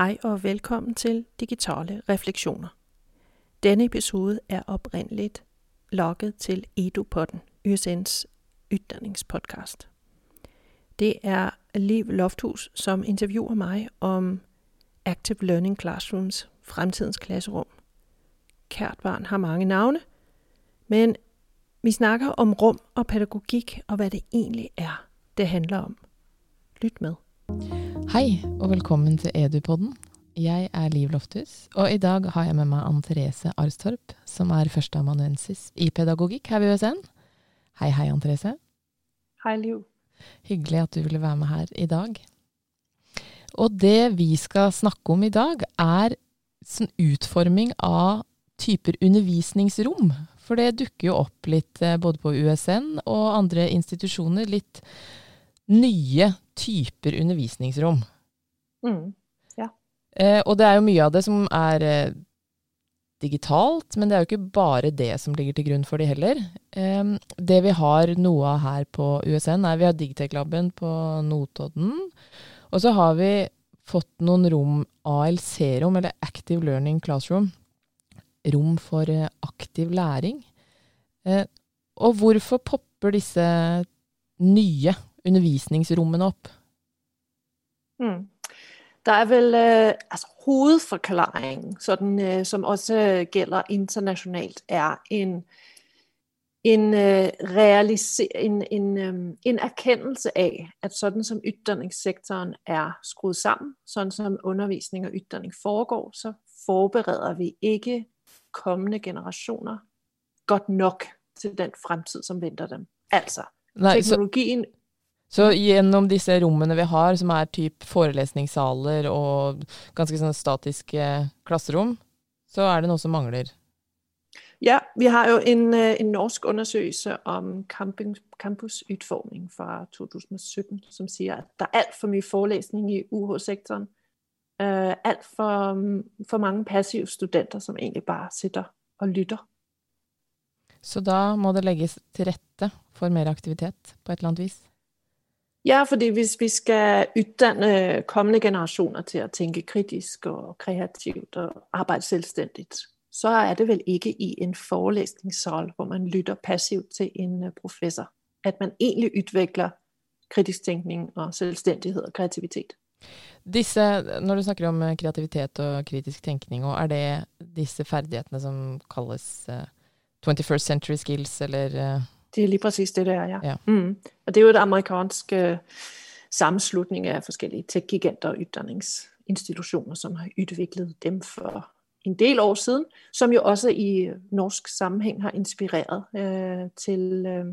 Hej og velkommen til Digitale Refleksioner. Denne episode er oprindeligt logget til EduPodden, USN's ytringspodcast. Det er Liv Lofthus, som interviewer mig om Active Learning Classrooms, fremtidens klasserum. Kært barn har mange navne, men vi snakker om rum og pædagogik og hvad det egentlig er, det handler om. Lyt med. Hei, og velkommen til Edupodden. Jeg er Liv Lofthus, og i dag har jeg med meg Ann Therese Arstorp, som er førsteamanuensis i pedagogikk her ved USN. Hei, hei, Ann Therese. Hej Liv. Hyggelig at du ville være med her i dag. Og det vi skal snakke om i dag, er sånn utforming av typer undervisningsrom. For det dukker jo opp litt eh, både på USN og andre institusjoner, litt nye typer undervisningsrom. Mm. Eh, og det er jo mye av det som er eh, digitalt, men det er jo ikke bare det som ligger til grunn for de heller. Eh, det vi har noe av her på USN, er vi har Digitech-laben på Notodden. Og så har vi fått noen rom, ALC-rom, eller Active Learning Classroom. Rom for eh, aktiv læring. Eh, og hvorfor popper disse nye undervisningsrommene opp? Mm. Der er vel øh, altså hovedforklaringen, sådan, øh, som også gælder internationalt, er en, en, øh, realise- en, en, øh, en erkendelse af, at sådan som ytringssektoren er skruet sammen, sådan som undervisning og ytring foregår, så forbereder vi ikke kommende generationer godt nok til den fremtid, som venter dem. Altså, så, teknologien så gjennom disse rommene vi har, som er typ forelesningssaler og ganske sånn statiske klasserom, så er det noe som mangler. Ja, vi har jo en, øh, en norsk undersøgelse om camping, campusudformning fra 2017, som siger, at der er alt for mye forelesning i UH-sektoren. Uh, alt for, for mange passive studenter, som egentlig bare sitter og lytter. Så da må det legges til rette for mer aktivitet på et eller annet vis. Ja, fordi hvis vi skal uddanne kommende generationer til at tænke kritisk og kreativt og arbejde selvstændigt, så er det vel ikke i en forelæsningssal, hvor man lytter passivt til en øh, professor, at man egentlig udvikler kritisk tænkning og selvstændighed og kreativitet. Disse, når du snakker om øh, kreativitet og kritisk tænkning, og er det disse ferdighetene som kaldes øh, uh, 21st century skills, eller uh det er lige præcis det, der er, ja. ja. Mm. Og det er jo et amerikansk øh, sammenslutning af forskellige tech-giganter og ytringsinstitutioner, som har udviklet dem for en del år siden, som jo også i norsk sammenhæng har inspireret øh, til, øh,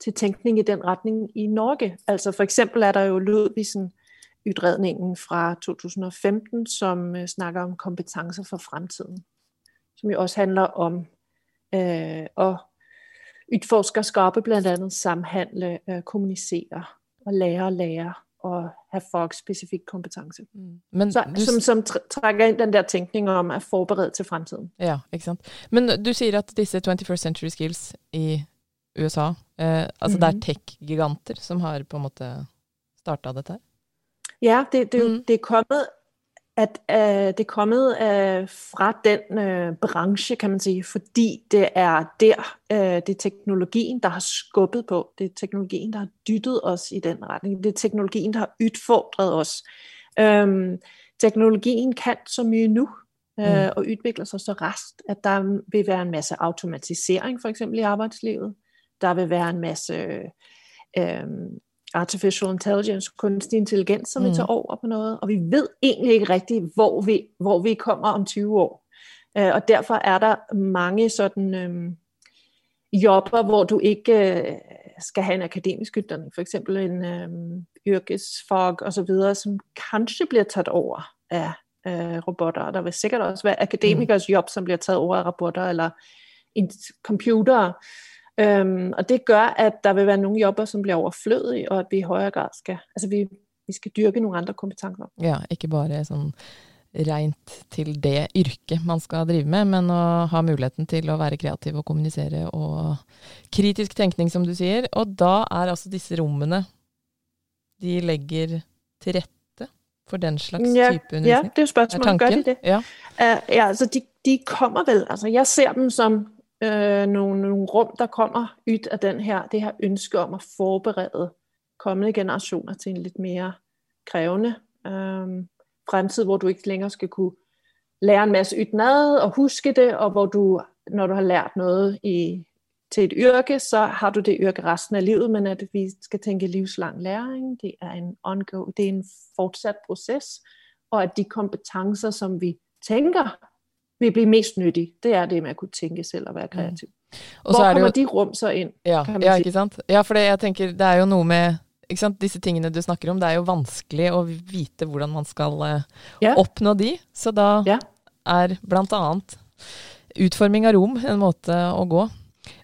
til tænkning i den retning i Norge. Altså for eksempel er der jo Ludvigsen udredningen fra 2015, som øh, snakker om kompetencer for fremtiden, som jo også handler om øh, at udforsker skabe blandt andet samhandle, øh, kommunicere og lære og lære og have fagspecifik kompetence. Mm. Men Så, du... som, som trækker ind den der tænkning om at forberede til fremtiden. Ja, ikke sant. Men du siger at disse 21st century skills i USA, eh, altså mm. det er tech-giganter som har på en måte startet dette her? Ja, det, det, mm. det er kommet at øh, det er kommet øh, fra den øh, branche, kan man sige, fordi det er der, øh, det er teknologien, der har skubbet på. Det er teknologien, der har dyttet os i den retning. Det er teknologien, der har udfordret os. Øhm, teknologien kan så mye nu, øh, mm. og udvikler sig så rest, at der vil være en masse automatisering, for eksempel i arbejdslivet. Der vil være en masse... Øh, artificial intelligence, kunstig intelligens, som mm. vil tage over på noget, og vi ved egentlig ikke rigtigt, hvor vi, hvor vi kommer om 20 år. Uh, og derfor er der mange sådan um, jobber, hvor du ikke uh, skal have en akademisk uddannelse, for eksempel en um, yrkesfag og så videre, som kanskje bliver taget over af uh, robotter. Der vil sikkert også være akademikers mm. job, som bliver taget over af robotter, eller en computer. Øhm, og det gør, at der vil være nogle jobber, som bliver overflødige, og at vi i højere grad skal, altså vi, vi skal dyrke nogle andre kompetencer. Ja, ikke bare sånn rent til det yrket man skal drive med, men å ha muligheten til å være kreativ og kommunisere og kritisk tenkning, som du sier. Og da er altså disse rommene De legger til rette for den slags ja, type undervisning? Ja, det er spørgsmålet. Gør de det? Ja, uh, ja altså de, de kommer vel, altså jeg ser dem som øh, nogle, nogle rum, der kommer ud af den her, det her ønske om at forberede kommende generationer til en lidt mere krævende øh, fremtid, hvor du ikke længere skal kunne lære en masse ytnad og huske det, og hvor du, når du har lært noget i, til et yrke, så har du det yrke resten af livet, men at vi skal tænke livslang læring, det er en ongoing, det er en fortsat proces, og at de kompetencer, som vi tænker, vil blive mest nyttige, det er det med at kunne tænke selv og være mm. kreativ. Mm. Og Hvor så er det kommer jo... de rum så ind? Ja, ja ikke sant? Ja, for det, jeg tænker, det er jo noget med ikke sant? Disse tingene du snakker om, det er jo vanskelig å vite hvordan man skal uh, ja. oppnå de. Så da ja. er blant annet utforming av rom en måte å gå.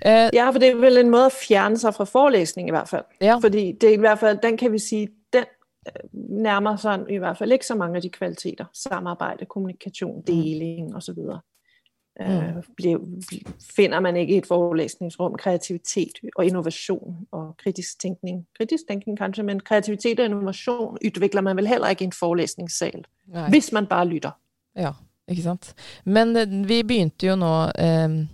Uh, ja, for det er vel en måde at fjerne sig fra forelæsning i hvert fald. Ja. Fordi det er i hvert fald, den kan vi sige, nærmer sig i hvert fald ikke så mange af de kvaliteter. Samarbejde, kommunikation, mm. deling mm. osv. Mm. Øh, bliver, finder man ikke i et forelæsningsrum kreativitet og innovation og kritisk tænkning. Kritisk tænkning kanskje, men kreativitet og innovation udvikler man vel heller ikke i en forelæsningssal, Nej. hvis man bare lytter. Ja, ikke sant. Men øh, vi begynte jo nå eh,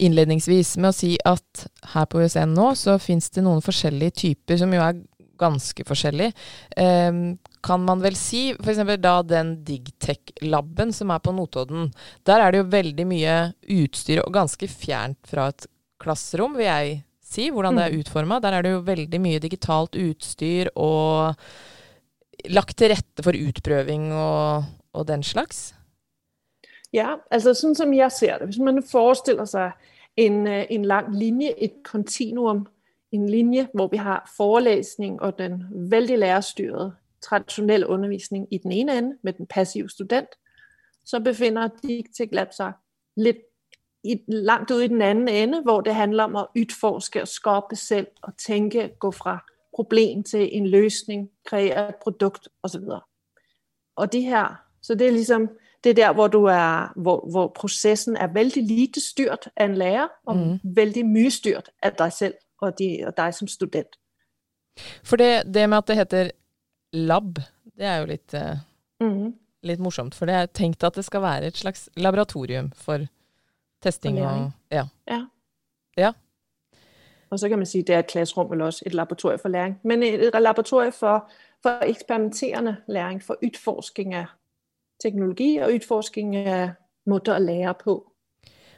innledningsvis med å si at her på USN nå så fins det noen forskjellige typer som jo er ganske forskjellige. Eh, kan man vel si. F.eks. da den Digtech-laben som er på Notodden. Der er det jo veldig mye utstyr, og ganske fjernt fra et klasserom, vil jeg si, hvordan det er mm. utforma. Der er det jo veldig mye digitalt utstyr og lagt til rette for utprøving og, og den slags. Ja, altså sånn som jeg ser det. Hvis man forestiller seg en, øh, en lang linje, et kontinuum, en linje hvor vi har forelesning og den veldig lærerstyrede traditionel undervisning i den ene ende med den passive student, så befinder Dictic Lab sig lidt i, langt ude i den anden ende, hvor det handler om at udforske og skabe selv og tænke, gå fra problem til en løsning, kreere et produkt osv. Og det her, så det er ligesom, det er der, hvor, du er, hvor, hvor processen er vældig lite styrt af en lærer, og mm. vældig mye styrt af dig selv og, de, og dig som student. For det, det med at det heter lab, det er jo litt, mm. litt morsomt. For det er tenkt at det skal være et slags laboratorium for testing og ja. ja. ja. Og så kan man sige, at det er et klasserum eller også et laboratorium for læring. Men et laboratorium for, for eksperimenterende læring, for udforskning af teknologi og udforskning af måder at lære på.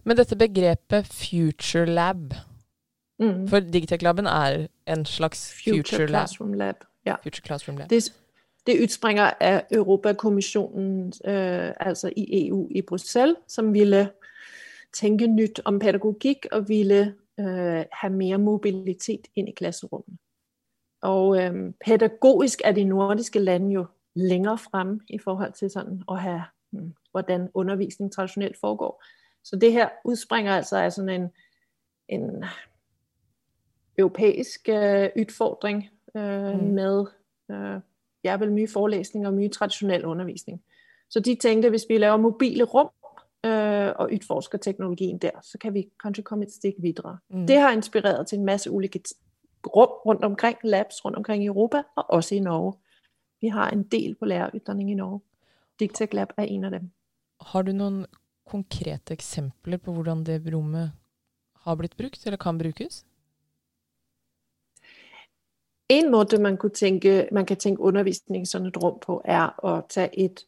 Men dette begrebet Future Lab, mm. for Digitech-laben er en slags Future, future Classroom Lab. Ja. Future Classroom Lab. Det, det udspringer af Europakommissionen, øh, altså i EU i Bruxelles, som ville tænke nyt om pædagogik og ville øh, have mere mobilitet ind i klasserummet. Og øh, pædagogisk er de nordiske lande jo længere frem i forhold til sådan at have, hmm, hvordan undervisning traditionelt foregår. Så det her udspringer altså af sådan en, en europæisk øh, udfordring øh, mm. med øh, ja, vel mye forelæsning og mye traditionel undervisning. Så de tænkte, at hvis vi laver mobile rum øh, og udforsker teknologien der, så kan vi kanskje komme et stik videre. Mm. Det har inspireret til en masse ulike rum rundt omkring, labs rundt omkring i Europa og også i Norge. Vi har en del på læreruddanning i Norge. Digtech Lab er en af dem. Har du nogle konkrete eksempler på hvordan det rummet har blitt brukt, eller kan brukes? En måde, man, kunne tænke, man kan tænke undervisning sådan et rum på, er at tage et,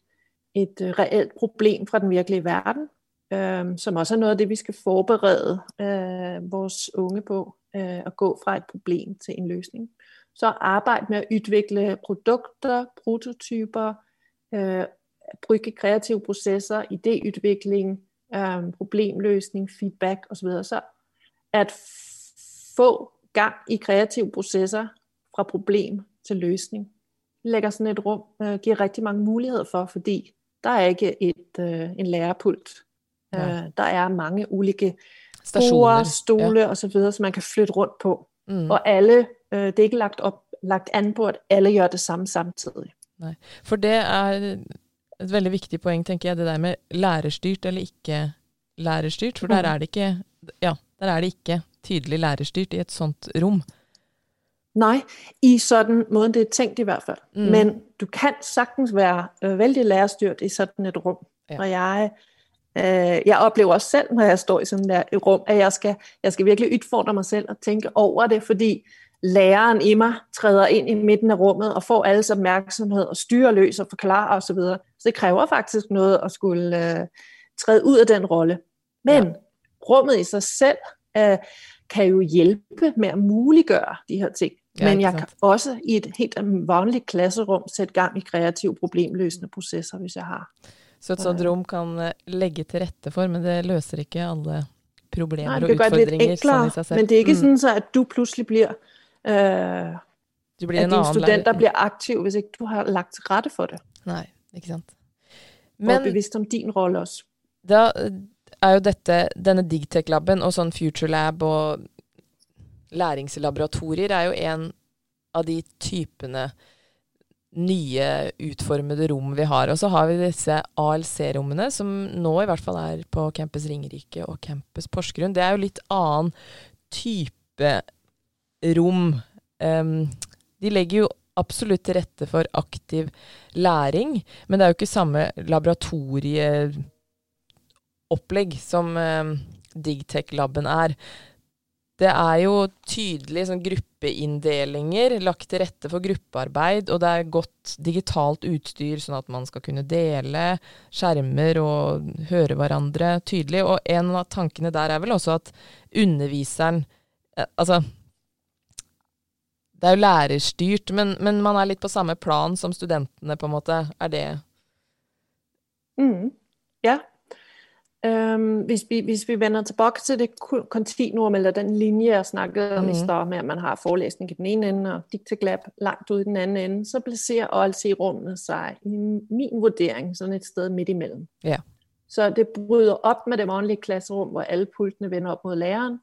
et øh, reelt problem fra den virkelige verden, øh, som også er noget af det, vi skal forberede øh, vores unge på, øh, at gå fra et problem til en løsning. Så arbejde med at udvikle produkter, prototyper, øh, bruge kreative processer, idéudvikling, øh, problemløsning, feedback osv. Så at få gang i kreative processer fra problem til løsning. Lægger sådan et rum, øh, giver rigtig mange muligheder for, fordi der er ikke et, øh, en lærerpult. Ja. Øh, der er mange ulike Stationer, stole ja. og så videre, som man kan flytte rundt på. Mm. Og alle, øh, det er ikke lagt, op, lagt an på, at alle gør det samme samtidig. Nej. For det er et veldig vigtigt poeng, tenker jeg, det der med lærerstyrt eller ikke lærerstyrt. For der mm. er det ikke, ja, der er det ikke tydelig lærerstyrt i et sånt rum. Nej, i sådan måden det er tænkt i hvert fald. Mm. Men du kan sagtens være øh, vældig lærerstyrt i sådan et rum. Ja. Og jeg, øh, jeg oplever også selv, når jeg står i sådan der et rum, at jeg skal, jeg skal virkelig udfordre mig selv og tænke over det, fordi læreren i mig træder ind i midten af rummet og får alles opmærksomhed og styrer løs og forklarer osv. Så, så det kræver faktisk noget at skulle øh, træde ud af den rolle. Men ja. rummet i sig selv øh, kan jo hjælpe med at muliggøre de her ting. Ja, Men jeg kan også i et helt vanligt klasserum sætte gang i kreative problemløsende processer, hvis jeg har. Så et sånt rum kan øh, lægge til rette for, men det løser ikke alle problemer Nej, og udfordringer. Det enklere, sånn men det er ikke mm. sådan, så at du pludselig bliver, øh, du bliver at dine studenter lærer. bliver aktiv, hvis ikke du har lagt til rette for det. Nej, ikke sant. Men, og bevidst om din rolle også. Da er jo dette, denne Digtech-laben og sånn Future Lab og læringslaboratorier er jo en av de typene nye utformede rom vi har. Og så har vi disse ALC-rommene, som nå i hvert fall er på Campus Ringerike og Campus Porsgrunn. Det er jo litt annen type rom. Um, de legger jo absolutt til rette for aktiv læring, men det er jo ikke samme laboratorieopplegg som um, Digtech-laben er. Det er jo tydelige sånn gruppeinndelinger, lagt til rette for gruppearbeid, og det er godt digitalt utstyr, sånn at man skal kunne dele skjermer og høre hverandre tydelig. Og en av tankene der er vel også at underviseren eh, Altså, det er jo lærerstyrt, men, men, man er litt på samme plan som studentene, på en måte. Er det mm. Ja, Øhm, hvis, vi, hvis vi vender tilbage til det kontinuum, eller den linje, jeg snakkede om mm. i mhm. start med, at man har forelæsning i den ene ende, og Dictaglab langt ud i den anden ende, så placerer OLC-rummet sig i min vurdering sådan et sted midt imellem. Ja. Så det bryder op med det vanlige klasserum, hvor alle pultene vender op mod læreren.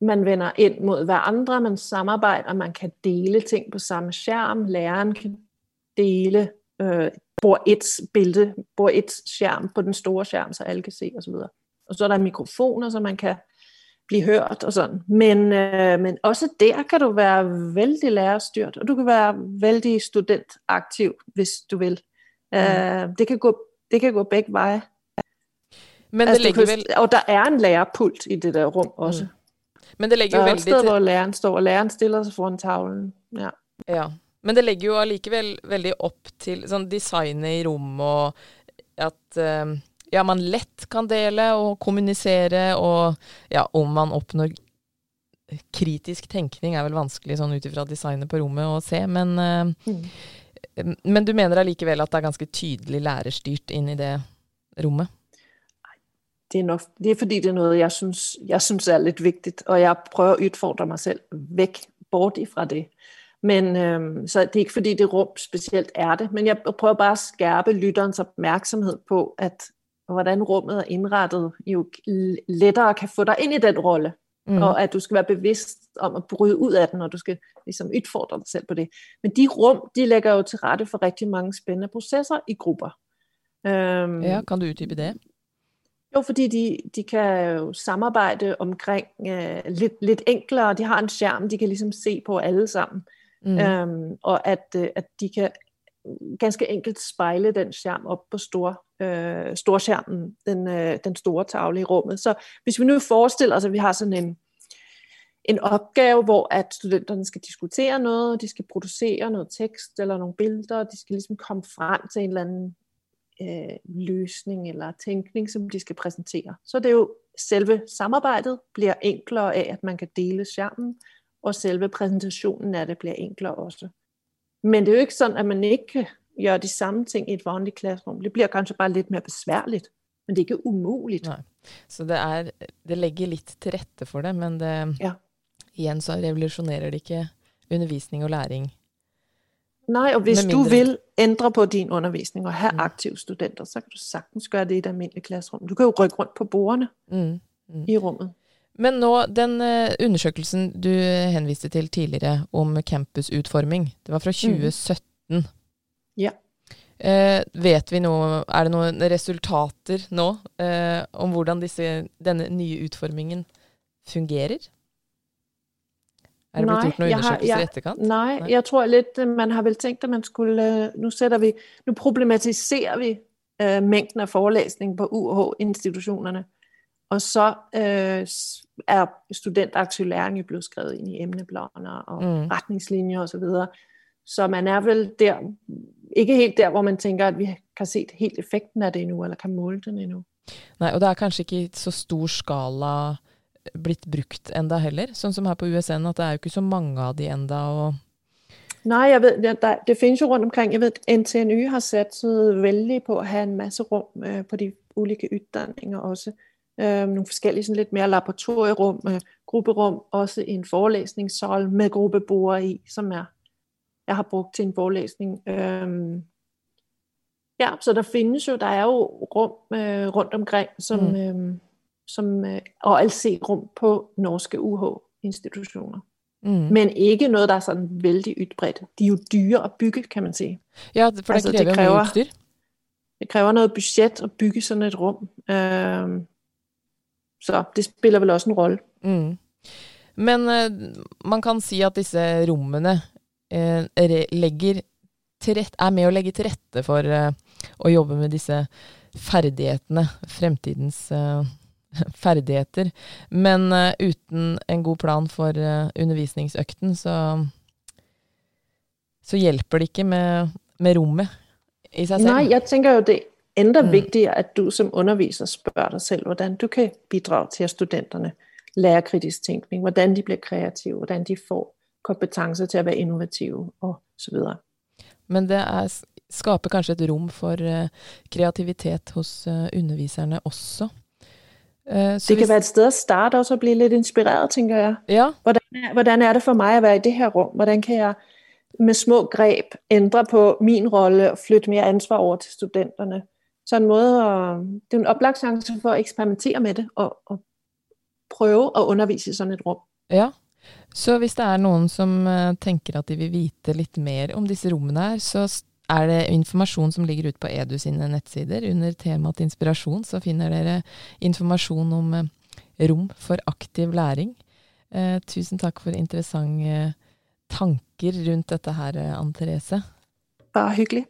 Man vender ind mod hverandre, man samarbejder, man kan dele ting på samme skærm. Læreren kan dele øh, bor et billede, bor et skærm på den store skærm, så alle kan se osv. Og så er der mikrofoner, så man kan blive hørt og sådan. Men, øh, men også der kan du være vældig lærerstyrt, og du kan være vældig studentaktiv, hvis du vil. Mm. Øh, det, kan gå, det kan gå begge veje. Men altså, det ligger kan, vel... Og der er en lærerpult i det der rum også. Mm. Men det ligger jo veldig... Der er et sted, hvor læreren står, og læreren stiller sig foran tavlen. Ja. ja. Men det legger jo allikevel veldig opp til sånn designet i rom og at uh, ja, man lett kan dele og kommunisere, og ja, om man oppnår kritisk tenkning er vel vanskelig sånn ut ifra designet på rommet å se, men, uh, mm. men du mener allikevel at det er ganske tydelig lærerstyrt inn i det rommet? Det er, nok, det er fordi det er noe jeg syns, jeg syns er litt viktig, og jeg prøver å utfordre meg selv vekk, bort ifra det. Men øhm, så det er ikke fordi det rum specielt er det, men jeg prøver bare at skærpe lytterens opmærksomhed på, at hvordan rummet er indrettet, jo lettere kan få dig ind i den rolle, mm. og at du skal være bevidst om at bryde ud af den, og du skal ligesom udfordre dig selv på det. Men de rum, de lægger jo til rette for rigtig mange spændende processer i grupper. Øhm, ja, kan du uddybe det? Jo, fordi de, de kan jo samarbejde omkring øh, lidt, lidt enklere. De har en skærm, de kan ligesom se på alle sammen. Mm. Øhm, og at, øh, at de kan ganske enkelt spejle den skærm op på stor, øh, storskærmen, den, øh, den store tavle i rummet. Så hvis vi nu forestiller os, at vi har sådan en, en opgave, hvor at studenterne skal diskutere noget, de skal producere noget tekst eller nogle billeder, de skal ligesom komme frem til en eller anden øh, løsning eller tænkning, som de skal præsentere. Så det er jo selve samarbejdet bliver enklere af, at man kan dele skærmen, og selve præsentationen af det bliver enklere også. Men det er jo ikke sådan, at man ikke kan gøre de samme ting i et vanligt klasserum. Det bliver kanskje bare lidt mere besværligt, men det er ikke umuligt. Nej. Så det, er, det legger lidt til rette for det, men det, ja. igen så revolutionerer det ikke undervisning og læring. Nej, og hvis du vil ændre på din undervisning og have mm. aktive studenter, så kan du sagtens gøre det i et almindeligt klasserum. Du kan jo rykke rundt på bordene mm. Mm. i rummet. Men nå, den uh, undersøkelsen du henviste til tidligere om campusutforming, det var fra 2017. Mm. Ja. Uh, vet vi noe, Er det noen resultater nå uh, om hvordan disse, denne nye utformingen fungerer? Er det blitt gjort noen undersøkelser i etterkant? Nej, nej, jeg tror lidt, man har vel tænkt, at man skulle, nu sætter vi, nu problematiserer vi øh, mængden af forelæsning på UH-institutionerne, og så øh, er studentaktiv læring jo blevet skrevet ind i emneplaner og mm. retningslinjer osv., så, så man er vel der, ikke helt der, hvor man tænker, at vi kan se helt effekten af det endnu, eller kan måle den endnu. Nej, og det er kanskje ikke så stor skala blitt brukt enda heller, sånn som her på USN, at det er jo ikke så mange av de enda. Og Nej, jeg ved, der, det findes jo rundt omkring. Jeg ved, at NTNU har satset vældig på at have en masse rum øh, på de ulike uddannelser også. Øh, nogle forskellige sådan lidt mere laboratorierum, øh, grupperum, også en forelæsningssal med gruppeboere i, som er, jeg har brugt til en forelæsning. Øh, ja, så der findes jo, der er jo rum øh, rundt omkring, som, mm. øh, som, øh, og rum på norske UH-institutioner. Mm. Men ikke noget, der er sådan vældig ytbredt. De er jo dyre at bygge, kan man sige. Ja, for altså, det kræver, det kræver udstyr. Det kræver noget budget at bygge sådan et rum. Øh, så det spiller vel også en rolle. Mm. Men uh, man kan si at disse rommene uh, legger til rett, er med å legge til rette for uh, å jobbe med disse ferdighetene, fremtidens ferdigheter. Men uten en god plan for undervisningsøkten, så, så hjelper det ikke med, med rommet i seg selv. Nei, jeg tenker jo det endda mm. vigtigere, at du som underviser spørger dig selv, hvordan du kan bidrage til, at studenterne lærer kritisk tænkning, hvordan de bliver kreative, hvordan de får kompetencer til at være innovative og så videre. Men det er, skaber kanskje et rum for uh, kreativitet hos uh, underviserne også? Uh, det kan hvis... være et sted at starte også og blive lidt inspireret, tænker jeg. Ja. Hvordan, hvordan er det for mig at være i det her rum? Hvordan kan jeg med små greb ændre på min rolle og flytte mere ansvar over til studenterne? Så en måde at, det er en oplagt chance for at eksperimentere med det og, og prøve at undervise i sådan et rum. Ja, så hvis det er noen som uh, tenker at de vil vite litt mer om disse rommene her, så er det informasjon som ligger ute på Edu sine nettsider. Under temaet inspirasjon så finner dere informasjon om uh, rom for aktiv læring. Uh, tusen takk for interessante tanker rundt dette her, Ann Therese. Bare hyggelig.